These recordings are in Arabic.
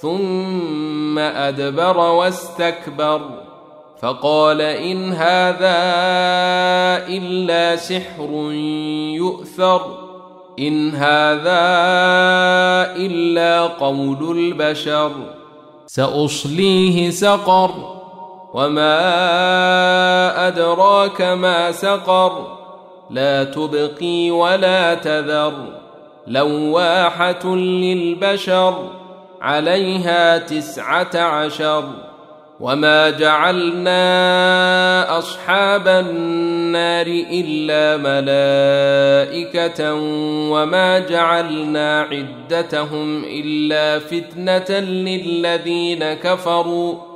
ثم أدبر واستكبر فقال إن هذا إلا سحر يؤثر إن هذا إلا قول البشر سأصليه سقر وما أدراك ما سقر لا تبقي ولا تذر لواحة للبشر عليها تسعة عشر وما جعلنا أصحاب النار إلا ملائكة وما جعلنا عدتهم إلا فتنة للذين كفروا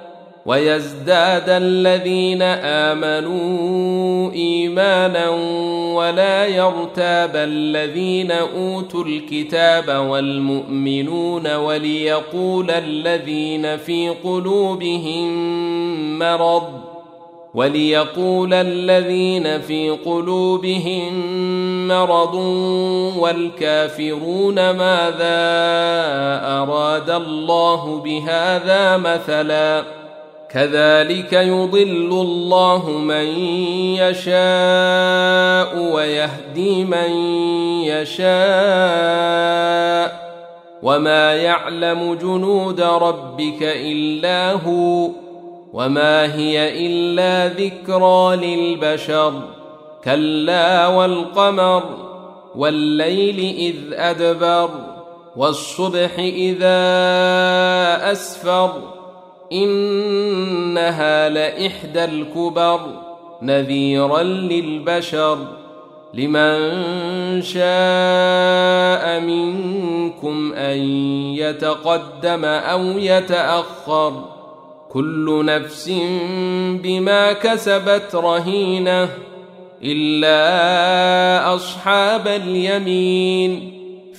ويزداد الذين آمنوا إيمانا ولا يرتاب الذين أوتوا الكتاب والمؤمنون وليقول الذين في قلوبهم مرض وليقول الذين في قلوبهم مرض والكافرون ماذا أراد الله بهذا مثلا كذلك يضل الله من يشاء ويهدي من يشاء وما يعلم جنود ربك إلا هو وما هي إلا ذكرى للبشر كلا والقمر والليل إذ أدبر والصبح إذا أسفر إنها لإحدى الكبر نذيرا للبشر لمن شاء منكم أن يتقدم أو يتأخر كل نفس بما كسبت رهينة إلا أصحاب اليمين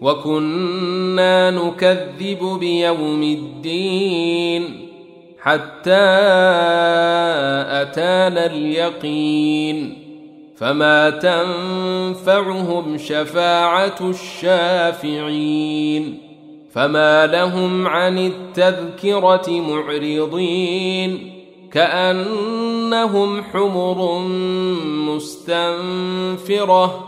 وكنا نكذب بيوم الدين حتى اتانا اليقين فما تنفعهم شفاعه الشافعين فما لهم عن التذكره معرضين كانهم حمر مستنفره